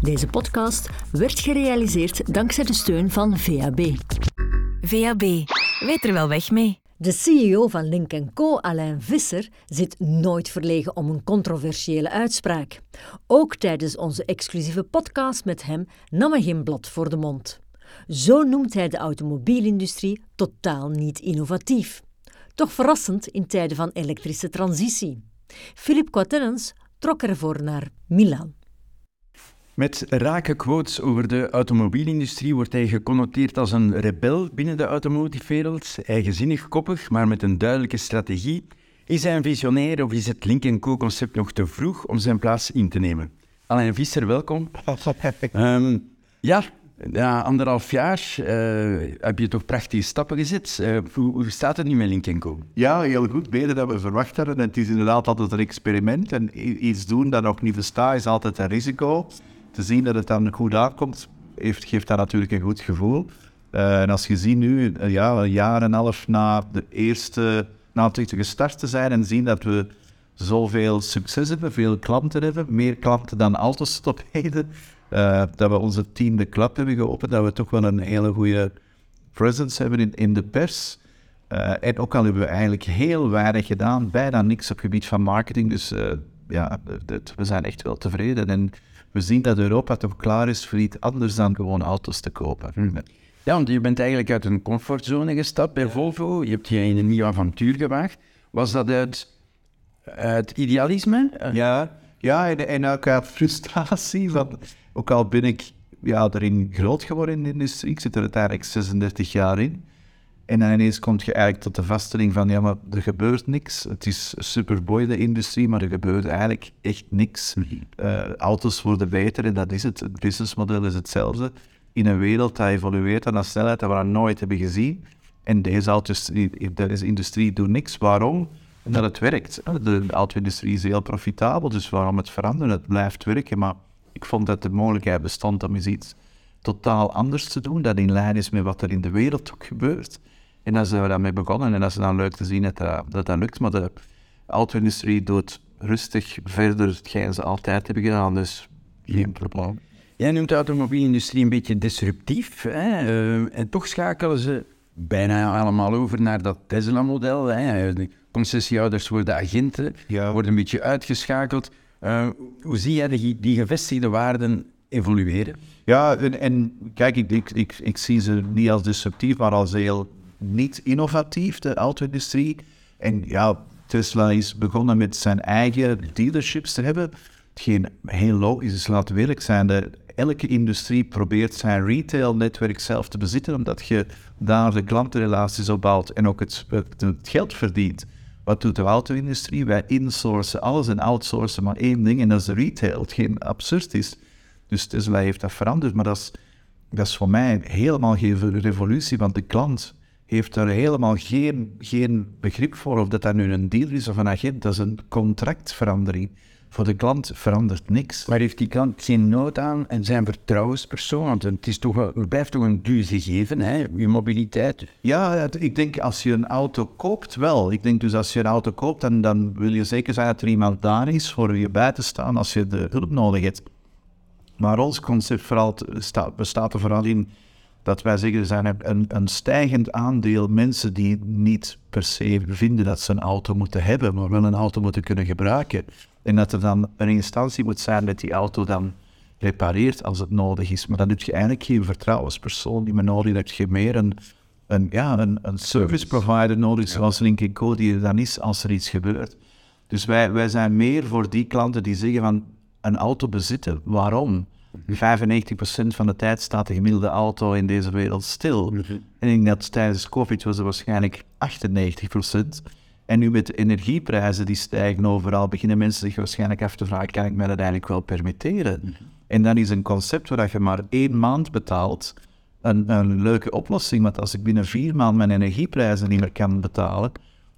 Deze podcast werd gerealiseerd dankzij de steun van VAB. VAB, weet er wel weg mee. De CEO van Link Co, Alain Visser, zit nooit verlegen om een controversiële uitspraak. Ook tijdens onze exclusieve podcast met hem nam hij geen blad voor de mond. Zo noemt hij de automobielindustrie totaal niet innovatief. Toch verrassend in tijden van elektrische transitie. Philip Quatennens trok ervoor naar Milaan. Met rake quotes over de automobielindustrie wordt hij geconnoteerd als een rebel binnen de automotivewereld, eigenzinnig koppig, maar met een duidelijke strategie. Is hij een visionair of is het Link Co-concept nog te vroeg om zijn plaats in te nemen? Alain Visser, welkom. um, ja, na anderhalf jaar uh, heb je toch prachtige stappen gezet. Uh, hoe, hoe, staat het nu met Link Co? Ja, heel goed. Beter dan we verwacht hadden. En het is inderdaad altijd een experiment. En iets doen dat nog niet bestaat is altijd een risico te zien dat het dan goed aankomt, heeft, geeft dat natuurlijk een goed gevoel. Uh, en als je ziet nu, uh, ja, een jaar en een half na de eerste, na het gestart te zijn en zien dat we zoveel succes hebben, veel klanten hebben, meer klanten dan Autostop heden, uh, dat we onze team de klap hebben geopend, dat we toch wel een hele goede presence hebben in, in de pers. en ook al hebben we eigenlijk heel weinig gedaan, bijna niks op het gebied van marketing, dus ja, we zijn echt wel tevreden. En we zien dat Europa toch klaar is voor iets anders dan gewoon auto's te kopen. Hm. Ja, want je bent eigenlijk uit een comfortzone gestapt bij Volvo. Je hebt je in een nieuw avontuur gewaagd. Was dat uit, uit idealisme? Ja, ja en, en ook uit frustratie. Van, ook al ben ik ja, erin groot geworden in de industrie, ik zit er uiteindelijk 36 jaar in. En dan ineens kom je eigenlijk tot de vaststelling van, ja, maar er gebeurt niks. Het is superboy, de industrie, maar er gebeurt eigenlijk echt niks. Uh, auto's worden beter en dat is het. Het businessmodel is hetzelfde. In een wereld die evolueert aan een snelheid dat we nooit hebben gezien. En deze auto's, deze industrie doet niks. Waarom? Omdat het werkt. De auto-industrie is heel profitabel, dus waarom het veranderen? Het blijft werken, maar ik vond dat de mogelijkheid bestond om eens iets totaal anders te doen, dat in lijn is met wat er in de wereld ook gebeurt. En dan zijn we daarmee begonnen en dat is dan leuk te zien dat dat, dat, lukt. Maar de auto-industrie doet rustig verder hetgeen ze altijd hebben gedaan, dus geen probleem. Jij noemt de automobielindustrie een beetje disruptief. Hè? Uh, en toch schakelen ze bijna allemaal over naar dat Tesla-model. De concessiehouders worden agenten, ja. worden een beetje uitgeschakeld. Uh, hoe zie jij die, die gevestigde waarden evolueren? Ja, en, en kijk, ik, ik, ik, ik, zie ze niet als disruptief, maar als heel niet innovatief, de auto-industrie. En ja, Tesla is begonnen met zijn eigen dealerships te hebben. Hetgeen heel logisch is, laat werk zijn. Elke industrie probeert zijn retail-netwerk zelf te bezitten, omdat je daar de klantenrelaties op bouwt en ook het, het, geld verdient. Wat doet de auto-industrie? Wij insourcen alles en outsourcen maar één ding, en dat is de retail. Hetgeen absurd is. Dus Tesla heeft dat veranderd, maar dat is, dat is voor mij helemaal geen revolutie, want de klant heeft er helemaal geen, geen begrip voor of dat, dat nu een deal is of een agent. Dat is een contractverandering. Voor de klant verandert niks. Maar heeft die klant geen nood aan en zijn vertrouwenspersoon? Want het, is toch het blijft toch een duur gegeven, hè? je mobiliteit. Ja, ik denk als je een auto koopt, wel. Ik denk dus als je een auto koopt, dan, dan wil je zeker zijn dat er iemand daar is voor je bij te staan als je de hulp nodig hebt. Maar ons concept vooral bestaat er vooral in dat wij zeggen, er zijn een, een stijgend aandeel mensen die niet per se vinden dat ze een auto moeten hebben, maar wel een auto moeten kunnen gebruiken. En dat er dan een instantie moet zijn dat die auto dan repareert als het nodig is. Maar dan heb je eigenlijk geen vertrouwenspersoon die me nodig hebt. Je meer een, een, ja, een, een service provider nodig, zoals Link Co, die er dan is als er iets gebeurt. Dus wij, wij zijn meer voor die klanten die zeggen van een auto bezitten. Waarom? 95% van de tijd staat de gemiddelde auto in deze wereld stil. Mhm. En ik denk dat tijdens COVID was het waarschijnlijk 98%. En nu met de energieprijzen die stijgen overal, beginnen mensen zich waarschijnlijk af te vragen, kan ik mij dat eigenlijk wel permitteren? Mhm. En dan is een concept waar je maar één maand betaalt, een, een leuke oplossing. Want als ik binnen vier maanden mijn energieprijzen niet meer kan betalen,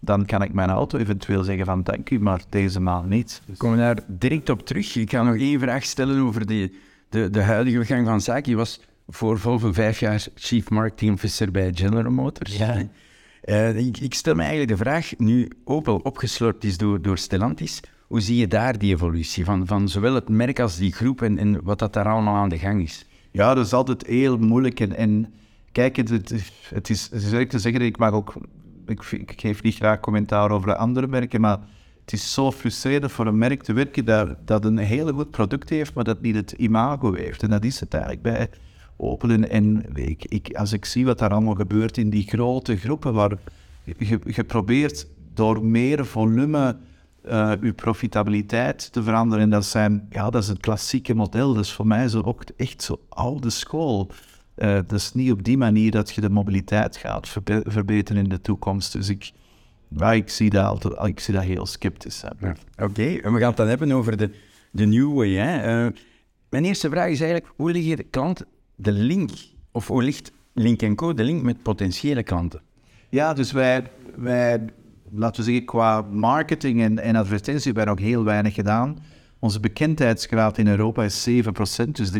dan kan ik mijn auto eventueel zeggen van dank u, maar deze maand niet. Dus... Komen we daar direct op terug. Ik ga nog één vraag stellen over die de, de huidige gang van zaken. Je was voor Volvo vijf jaar Chief Marketing Officer bij General Motors. Ja. Uh, ik, ik, stel me eigenlijk de vraag, nu Opel opgeslorpt is door, door Stellantis, Hoe zie je daar die evolutie van, van zowel het merk als die groep en, en wat dat daar allemaal aan de gang is? Ja, dat is altijd heel moeilijk. En, en kijk, het, het, het is, het is te zeggen, ik mag ook, ik, ik geef niet graag commentaar over andere merken, maar het is zo frustrerend voor een merk te werken dat, dat een heel goed product heeft, maar dat niet het imago heeft. En dat is het eigenlijk bij Opel. En, ik, ik, als ik zie wat daar allemaal gebeurt in die grote groepen, waar je, probeert door meer volume uh, uw profitabiliteit te veranderen. En dat, zijn, ja, dat is het klassieke model. Dat is voor mij zo ook echt zo oude school. Uh, dat is niet op die manier dat je de mobiliteit gaat verbe verbeteren in de toekomst. Dus ik, ja, ik, zie, dat altijd, ik zie dat heel sceptisch. Ja. Oké, en we gaan het dan hebben over de, de new way. Hè? Uh, mijn eerste vraag is eigenlijk, hoe ligt de klant de link, of hoe ligt Link Co de link met potentiële klanten? Ja, dus wij, wij laten we zeggen, qua marketing en, en advertentie hebben wij nog heel weinig gedaan. Onze bekendheidsgraad in Europa is 7%, dus 93%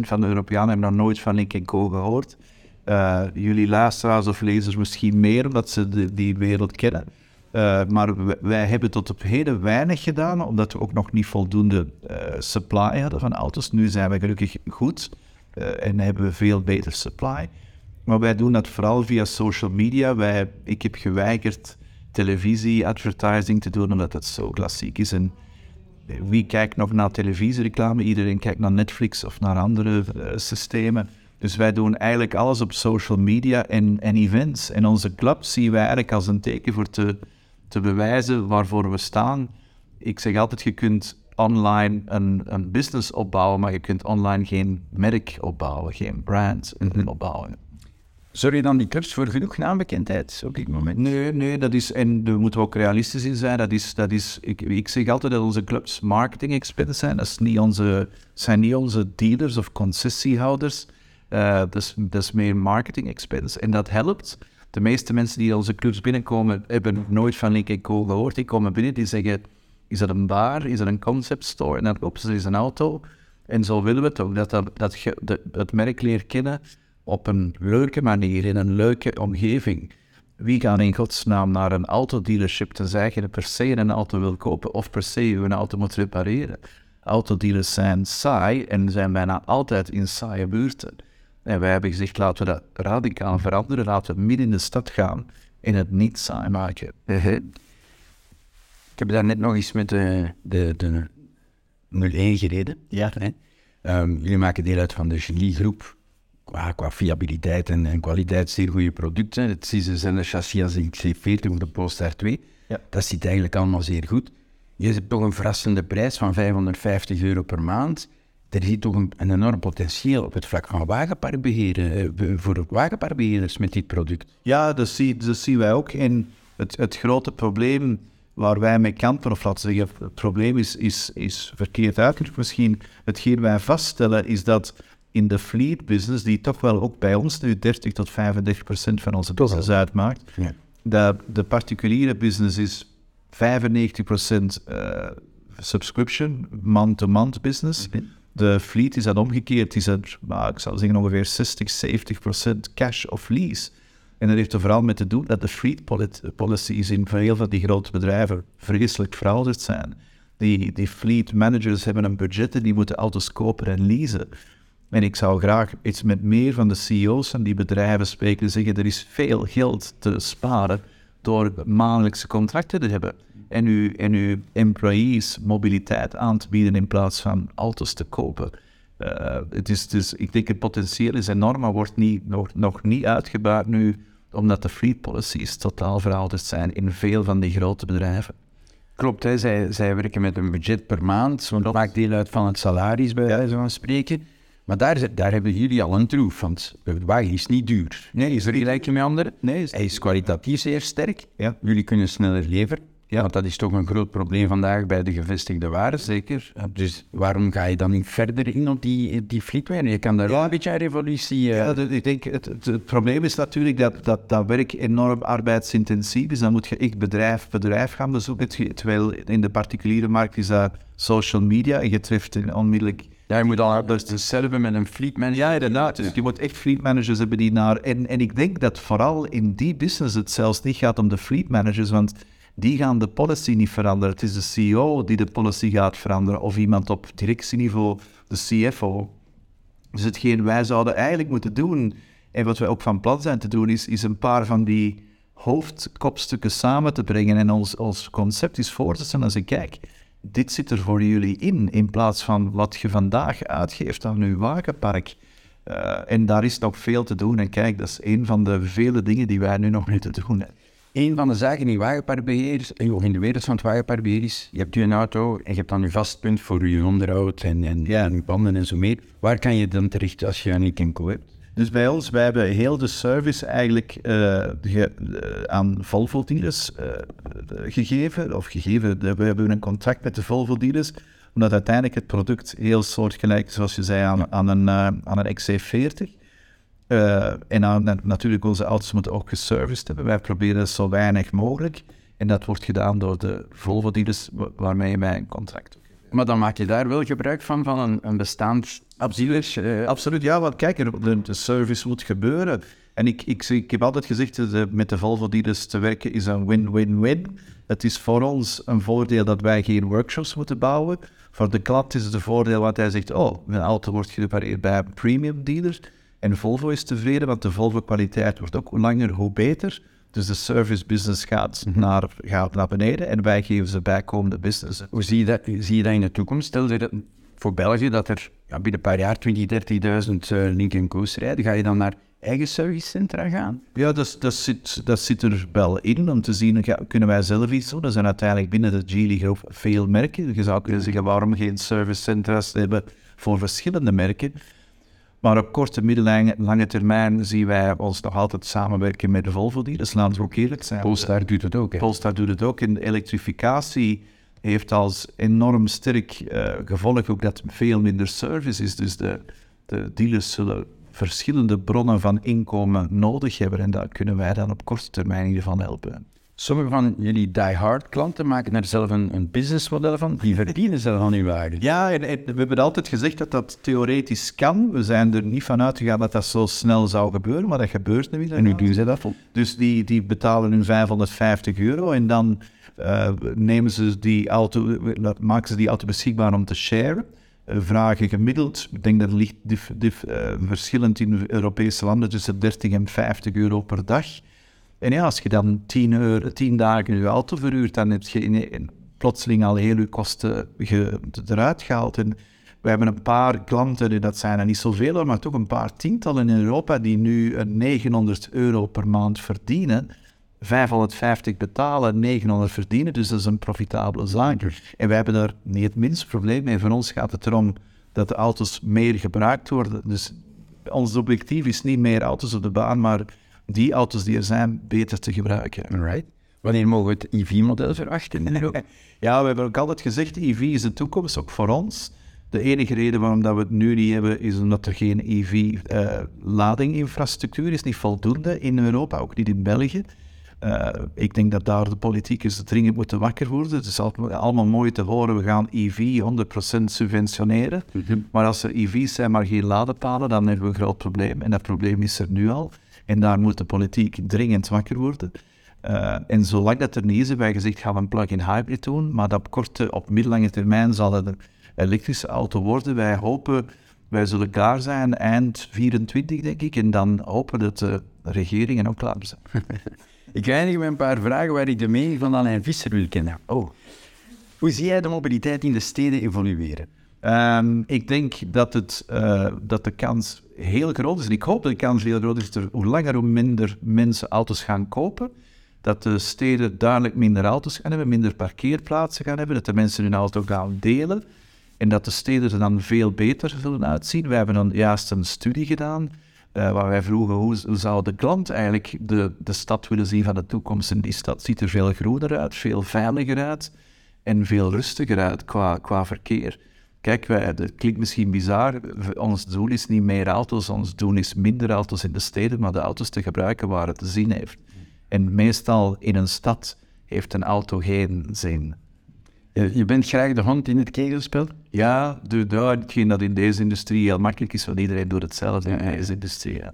van de Europeanen hebben nog nooit van Link Co gehoord. Uh, jullie luisteraars of lezers misschien meer, omdat ze de, die wereld kennen. Uh, maar wij hebben tot op heden weinig gedaan, omdat we ook nog niet voldoende uh, supply hadden van auto's. Nu zijn we gelukkig goed en hebben we veel beter supply. Maar wij doen dat vooral via social media. Wij, ik heb geweigerd televisie-advertising te doen, omdat dat zo klassiek is. En wie kijkt nog naar televisiereclame? Iedereen kijkt naar Netflix of naar andere systemen. Dus wij doen eigenlijk alles op social media en, en events. En onze club zien wij eigenlijk als een teken voor te, te bewijzen waarvoor we staan. Ik zeg altijd, je kunt online een, een business opbouwen, maar je kunt online geen merk opbouwen, geen brand opbouwen. Zorg je dan die clubs voor genoeg naambekendheid op dit moment? Nee, nee, dat is, en daar moeten we ook realistisch in zijn. Dat is, dat is, ik, ik zeg altijd dat onze clubs marketing experts zijn. Dat, is niet onze, zijn niet onze dealers of concessiehouders. Uh, dat, is, meer marketing experts. En dat helpt. De meeste mensen die onze clubs binnenkomen, hebben nooit van Link Co gehoord. Die komen binnen, die zeggen, is dat een bar? Is dat een concept store? En dan kopen ze eens een auto. En zo willen we het ook, dat, dat, dat, dat het merk leert kennen op een leuke manier, in een leuke omgeving. Wie gaat in godsnaam naar een autodealership tenzij je per se een auto wil kopen of per se een auto moet repareren? Autodealers zijn saai en zijn bijna altijd in saaie buurten. En wij hebben gezegd, laten we dat radicaal veranderen, laten we midden in de stad gaan en het niet saai maken. Ik heb daar net nog eens met de, de, de 01 gereden. Ja. Um, jullie maken deel uit van de Genie-groep qua, qua fiabiliteit en, en, kwaliteit zeer goede producten. Het zijn de chassis als XC40 of de Polestar 2. Ja. Dat zit eigenlijk allemaal zeer goed. Je hebt toch een verrassende prijs van 550 euro per maand. Er zit toch een, een enorm potentieel op het vlak van wagenparkbeheer, eh, voor wagenparkbeheerders met dit product. Ja, dat, zie, dat zien wij ook. En het, het grote probleem waar wij mee kampen, of laten we zeggen, het probleem is, is, is verkeerd uitgedrukt misschien. Hetgeen wij vaststellen is dat in de fleet business, die toch wel ook bij ons nu 30 tot 35 procent van onze business uitmaakt, ja. de, de particuliere business is 95 procent uh, subscription, man-to-man business. Mhm. De fleet is dat omgekeerd, is nou, ik zou zeggen ongeveer 60, 70 procent cash of lease. En dat heeft er vooral mee te doen dat de fleet policies in veel van die grote bedrijven vreselijk verouderd zijn. Die, die fleet managers hebben een budget en die moeten auto's kopen en leasen. En ik zou graag iets met meer van de CEO's van die bedrijven spreken en zeggen, er is veel geld te sparen door maandelijkse contracten te hebben en uw, en uw employees mobiliteit aan te bieden in plaats van auto's te kopen. Uh, het is, dus, ik denk het potentieel is enorm, maar wordt niet, nog, nog niet uitgebuit nu, omdat de fleet policies totaal verouderd zijn in veel van die grote bedrijven. Klopt, hè? Zij, zij werken met een budget per maand, want dat maakt deel uit van het salaris, bij wijze van spreken. Maar daar, daar hebben jullie al een troef, want de wagen is niet duur. Nee, is er gelijk met anderen. Nee, is... Hij is kwalitatief zeer sterk. Ja. Jullie kunnen sneller leveren. Ja. Want dat is toch een groot probleem vandaag bij de gevestigde waren. Zeker. Dus waarom ga je dan niet verder in op die, die fleetware? Je kan daar ja. wel een beetje een revolutie... Uh... Ja, ik denk, het, het, probleem is natuurlijk dat, dat dat werk enorm arbeidsintensief is. Dan moet je echt bedrijf bedrijf gaan bezoeken. Terwijl in de particuliere markt is dat social media. En je treft onmiddellijk ja, je moet al dus hetzelfde met een fleet manager. Ja, inderdaad. Dus je moet echt fleet managers hebben die naar... En, en ik denk dat vooral in die business het zelfs niet gaat om de fleet managers, want die gaan de policy niet veranderen. Het is de CEO die de policy gaat veranderen, of iemand op directieniveau, de CFO. Dus hetgeen wij zouden eigenlijk moeten doen, en wat wij ook van plan zijn te doen, is, is een paar van die hoofdkopstukken samen te brengen en ons, ons concept is voor te stellen. Als ik kijk, dit zit er voor jullie in, in plaats van wat je vandaag uitgeeft aan uw wagenpark. Uh, en daar is nog veel te doen. En kijk, dat is een van de vele dingen die wij nu nog moeten doen. Een van de zaken in wagenparkbeheer, in de wereld van het wagenparkbeheer is, je hebt je een auto en je hebt dan je vastpunt voor je onderhoud en, en, ja, en je banden en zo meer. Waar kan je dan terecht als je een Ikenco hebt? Dus bij ons, wij hebben heel de service eigenlijk uh, ge, uh, aan Volvo-dealers uh, gegeven. Of gegeven, we hebben een contract met de Volvo-dealers, omdat uiteindelijk het product heel soortgelijk is, zoals je zei, aan, aan een, aan een XC40. En aan, natuurlijk, onze auto's moeten ook geserviced hebben. Wij proberen zo weinig mogelijk. En dat wordt gedaan door de Volvo-dealers waarmee wij een contract hebben. Maar dan maak je daar wel gebruik van, van een, een bestaand Absoluut, uh, absoluut. Ja, want kijk, de, de service moet gebeuren. En ik, ik, ik heb altijd gezegd, de, met de Volvo-dealers te werken is een win-win-win. Het is voor ons een voordeel dat wij geen workshops moeten bouwen. Voor de klant is het een voordeel wat hij zegt, oh, mijn auto wordt gerepareerd bij een premium dealer. En Volvo is tevreden, want de Volvo-kwaliteit wordt ook hoe langer, hoe beter. Dus de service business gaat, mhm. naar, gaat naar beneden en wij geven ze bijkomende business. Hoe zie je dat, zie je dat in de toekomst? Stel dat voor België dat er ja, binnen een paar jaar 20, 30.000 uh, Link Co's rijden, ga je dan naar eigen servicecentra gaan? Ja, dat, dat, zit, dat zit er wel in om te zien, kunnen wij zelf iets doen? Er zijn uiteindelijk binnen de Geely Groep veel merken. Je zou kunnen zeggen, waarom geen servicecentra's hebben voor verschillende merken? Maar op korte, middellange lange termijn zien wij ons nog altijd samenwerken met de Volvo-dealers. Laten we ook eerlijk zijn. Polestar doet het ook. Hè? Polestar doet het ook. In de elektrificatie heeft als enorm sterk uh, gevolg ook dat veel minder service is. Dus de, de dealers zullen verschillende bronnen van inkomen nodig hebben en daar kunnen wij dan op korte termijn in ieder geval helpen. Sommige van jullie die-hard klanten maken daar zelf een, een businessmodel van. Die verdienen zelf aan uw waarde. Ja, en, we hebben altijd gezegd dat dat theoretisch kan. We zijn er niet van uitgegaan dat dat zo snel zou gebeuren, maar dat gebeurt nu weer. En hoe doen ze dat? Dus die, die betalen hun 550 euro en dan uh, nemen ze die auto, maken ze die auto beschikbaar om te sharen. Uh, vragen gemiddeld, ik denk dat het ligt dif, dif, uh, verschillend in Europese landen tussen 30 en 50 euro per dag. En ja, als je dan 10, euro, 10 dagen je auto verhuurt, dan heb je in, in, plotseling al heel je kosten eruit gehaald. En we hebben een paar klanten, dat zijn er niet zoveel, maar toch een paar tientallen in Europa, die nu 900 euro per maand verdienen 550 betalen, 900 verdienen, dus dat is een profitabele zaak. En wij hebben daar niet het minste probleem mee. Voor ons gaat het erom dat de auto's meer gebruikt worden. Dus ons objectief is niet meer auto's op de baan, maar die auto's die er zijn, beter te gebruiken. Right. Wanneer mogen we het EV-model verwachten? ja, we hebben ook altijd gezegd, EV is de toekomst, ook voor ons. De enige reden waarom dat we het nu niet hebben, is omdat er geen EV-ladinginfrastructuur uh, is, niet voldoende in Europa, ook niet in België. Uh, ik denk dat daar de politiekers dringend moeten wakker worden. Het is allemaal mooi te horen, we gaan EV 100% subventioneren. Mhm. Maar als er EV's zijn, maar geen ladepalen, dan hebben we een groot probleem. En dat probleem is er nu al. En daar moet de politiek dringend wakker worden. Uh, en zolang dat er niet is, hebben wij gezegd, gaan we een plug-in hybrid doen. Maar op korte, op middellange termijn zal het een elektrische auto worden. Wij hopen, wij zullen klaar zijn eind 24, denk ik. En dan hopen dat de regeringen ook klaar zijn. Ik eindig met een paar vragen waar ik de mening van Alain Visser wil kennen. Oh. Hoe zie jij de mobiliteit in de steden evolueren? Um, ik denk dat, het, uh, dat de kans heel groot is. En ik hoop dat de kans heel groot is dat er hoe langer hoe minder mensen auto's gaan kopen. Dat de steden duidelijk minder auto's gaan hebben, minder parkeerplaatsen gaan hebben. Dat de mensen hun auto gaan delen. En dat de steden er dan veel beter zullen uitzien. We hebben dan juist een studie gedaan uh, waar wij vroegen hoe, hoe, zou de klant eigenlijk de, de stad willen zien van de toekomst. En die stad ziet er veel groener uit, veel veiliger uit en veel rustiger uit qua, qua verkeer. Kijk, wij, dat klinkt misschien bizar. Ons doel is niet meer auto's, ons doel is minder auto's in de steden, maar de auto's te gebruiken waar het te zin heeft. En meestal in een stad heeft een auto geen zin. Je bent graag de hond in het kegelspel? Ja, de, de, hetgeen dat in deze industrie heel makkelijk is, want iedereen doet hetzelfde in deze industrie. Ja.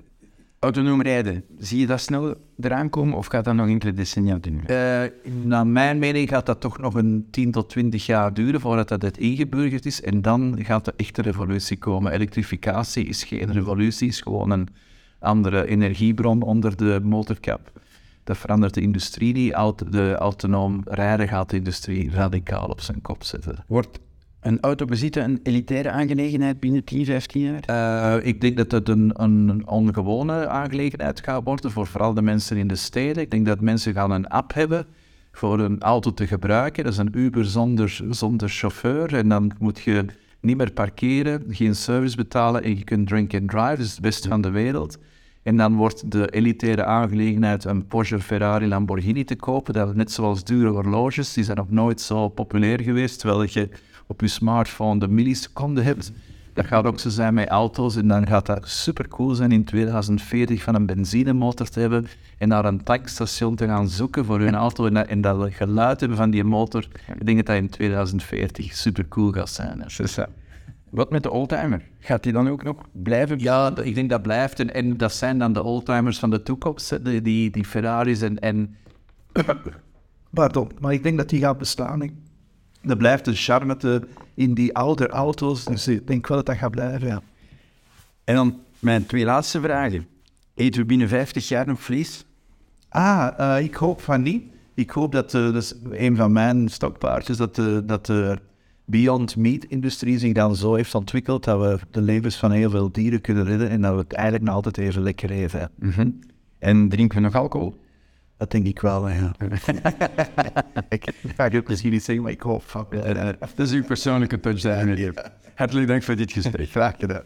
Autonoom rijden, zie je dat snel eraan komen of gaat dat nog enkele decennia duren? Uh, naar mijn mening gaat dat toch nog een 10 tot 20 jaar duren voordat dat het ingeburgerd is. En dan gaat de echte revolutie komen. Elektrificatie is geen revolutie, is gewoon een andere energiebron onder de motorkap. Dat verandert de industrie niet. De autonoom rijden gaat de industrie radicaal op zijn kop zetten. Wordt een auto bezitten een elitaire aangelegenheid binnen 10, 15 jaar? Uh, ik denk dat het een, een, ongewone aangelegenheid gaat worden voor vooral de mensen in de steden. Ik denk dat mensen gaan een app hebben voor een auto te gebruiken. Dat is een Uber zonder, zonder chauffeur en dan moet je niet meer parkeren, geen service betalen en je kunt drink and drive. Dat is het beste van de wereld. En dan wordt de elitaire aangelegenheid een Porsche, Ferrari, Lamborghini te kopen. Dat net zoals dure horloges, die zijn nog nooit zo populair geweest, terwijl je op je smartphone de milliseconden hebt. Dat gaat ook zo zijn met auto's en dan gaat dat super cool zijn in 2040 van een benzinemotor te hebben en naar een tankstation te gaan zoeken voor hun auto en dat, en dat geluid hebben van die motor. Ik denk dat dat in 2040 super cool gaat zijn. Wat met de oldtimer? Gaat die dan ook nog blijven? Ja, ik denk dat blijft. En, en dat zijn dan de oldtimers van de toekomst, die, die, die Ferraris en, en... Pardon, maar ik denk dat die gaat bestaan. Er blijft een charme te, in die oude auto's, dus ik denk wel dat dat gaat blijven, ja. En dan mijn twee laatste vragen. Eten we binnen 50 jaar nog vlees? Ah, uh, ik hoop van niet. Ik hoop dat, uh, dat is een van mijn stokpaardjes, dat, uh, dat de Beyond Meat-industrie zich dan zo heeft ontwikkeld dat we de levens van heel veel dieren kunnen redden en dat we het eigenlijk nog altijd even lekker eten. Mm -hmm. En drinken we nog alcohol? Dat denk ik wel, ja. ik ga je misschien niet zeggen, maar ik hoop van... Dat is uw persoonlijke touchdown. Hartelijk dank voor dit gesprek. Graag gedaan.